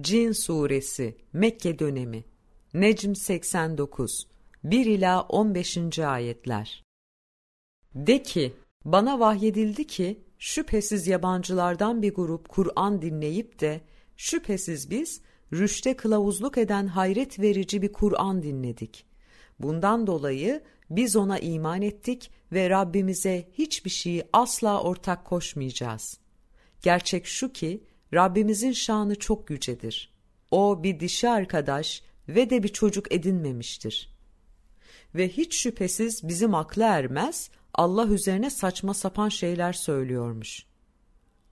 Cin Suresi Mekke dönemi Necm 89 1 ila 15. ayetler De ki bana vahyedildi ki şüphesiz yabancılardan bir grup Kur'an dinleyip de şüphesiz biz rüşte kılavuzluk eden hayret verici bir Kur'an dinledik. Bundan dolayı biz ona iman ettik ve Rabbimize hiçbir şeyi asla ortak koşmayacağız. Gerçek şu ki Rabbimizin şanı çok yücedir. O bir dişi arkadaş ve de bir çocuk edinmemiştir. Ve hiç şüphesiz bizim akla ermez, Allah üzerine saçma sapan şeyler söylüyormuş.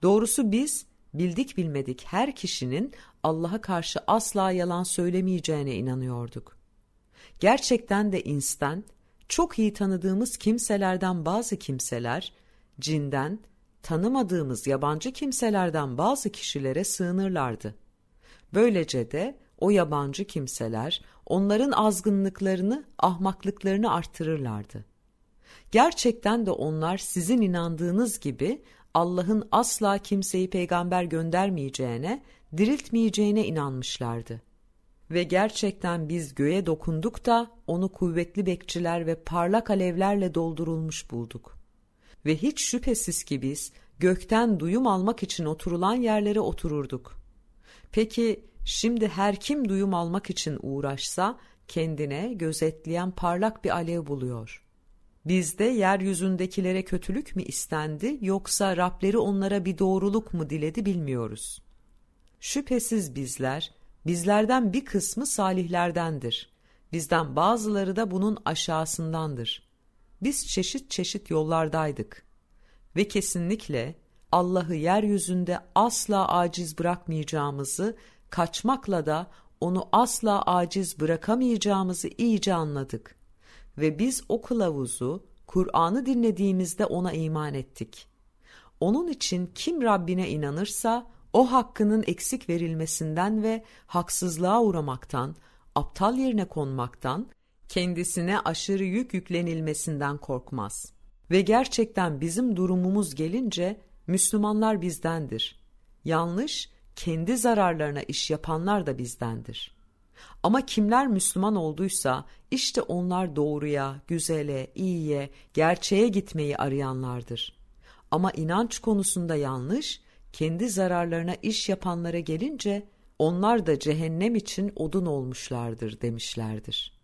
Doğrusu biz, bildik bilmedik her kişinin Allah'a karşı asla yalan söylemeyeceğine inanıyorduk. Gerçekten de insten, çok iyi tanıdığımız kimselerden bazı kimseler, cinden, tanımadığımız yabancı kimselerden bazı kişilere sığınırlardı. Böylece de o yabancı kimseler onların azgınlıklarını, ahmaklıklarını artırırlardı. Gerçekten de onlar sizin inandığınız gibi Allah'ın asla kimseyi peygamber göndermeyeceğine, diriltmeyeceğine inanmışlardı. Ve gerçekten biz göğe dokunduk da onu kuvvetli bekçiler ve parlak alevlerle doldurulmuş bulduk. Ve hiç şüphesiz ki biz gökten duyum almak için oturulan yerlere otururduk. Peki şimdi her kim duyum almak için uğraşsa kendine gözetleyen parlak bir alev buluyor. Bizde yeryüzündekilere kötülük mü istendi yoksa Rableri onlara bir doğruluk mu diledi bilmiyoruz. Şüphesiz bizler, bizlerden bir kısmı salihlerdendir. Bizden bazıları da bunun aşağısındandır. Biz çeşit çeşit yollardaydık ve kesinlikle Allah'ı yeryüzünde asla aciz bırakmayacağımızı, kaçmakla da onu asla aciz bırakamayacağımızı iyice anladık. Ve biz o kılavuzu, Kur'an'ı dinlediğimizde ona iman ettik. Onun için kim Rabbine inanırsa, o hakkının eksik verilmesinden ve haksızlığa uğramaktan, aptal yerine konmaktan, kendisine aşırı yük yüklenilmesinden korkmaz. Ve gerçekten bizim durumumuz gelince Müslümanlar bizdendir. Yanlış, kendi zararlarına iş yapanlar da bizdendir. Ama kimler Müslüman olduysa işte onlar doğruya, güzele, iyiye, gerçeğe gitmeyi arayanlardır. Ama inanç konusunda yanlış, kendi zararlarına iş yapanlara gelince onlar da cehennem için odun olmuşlardır demişlerdir.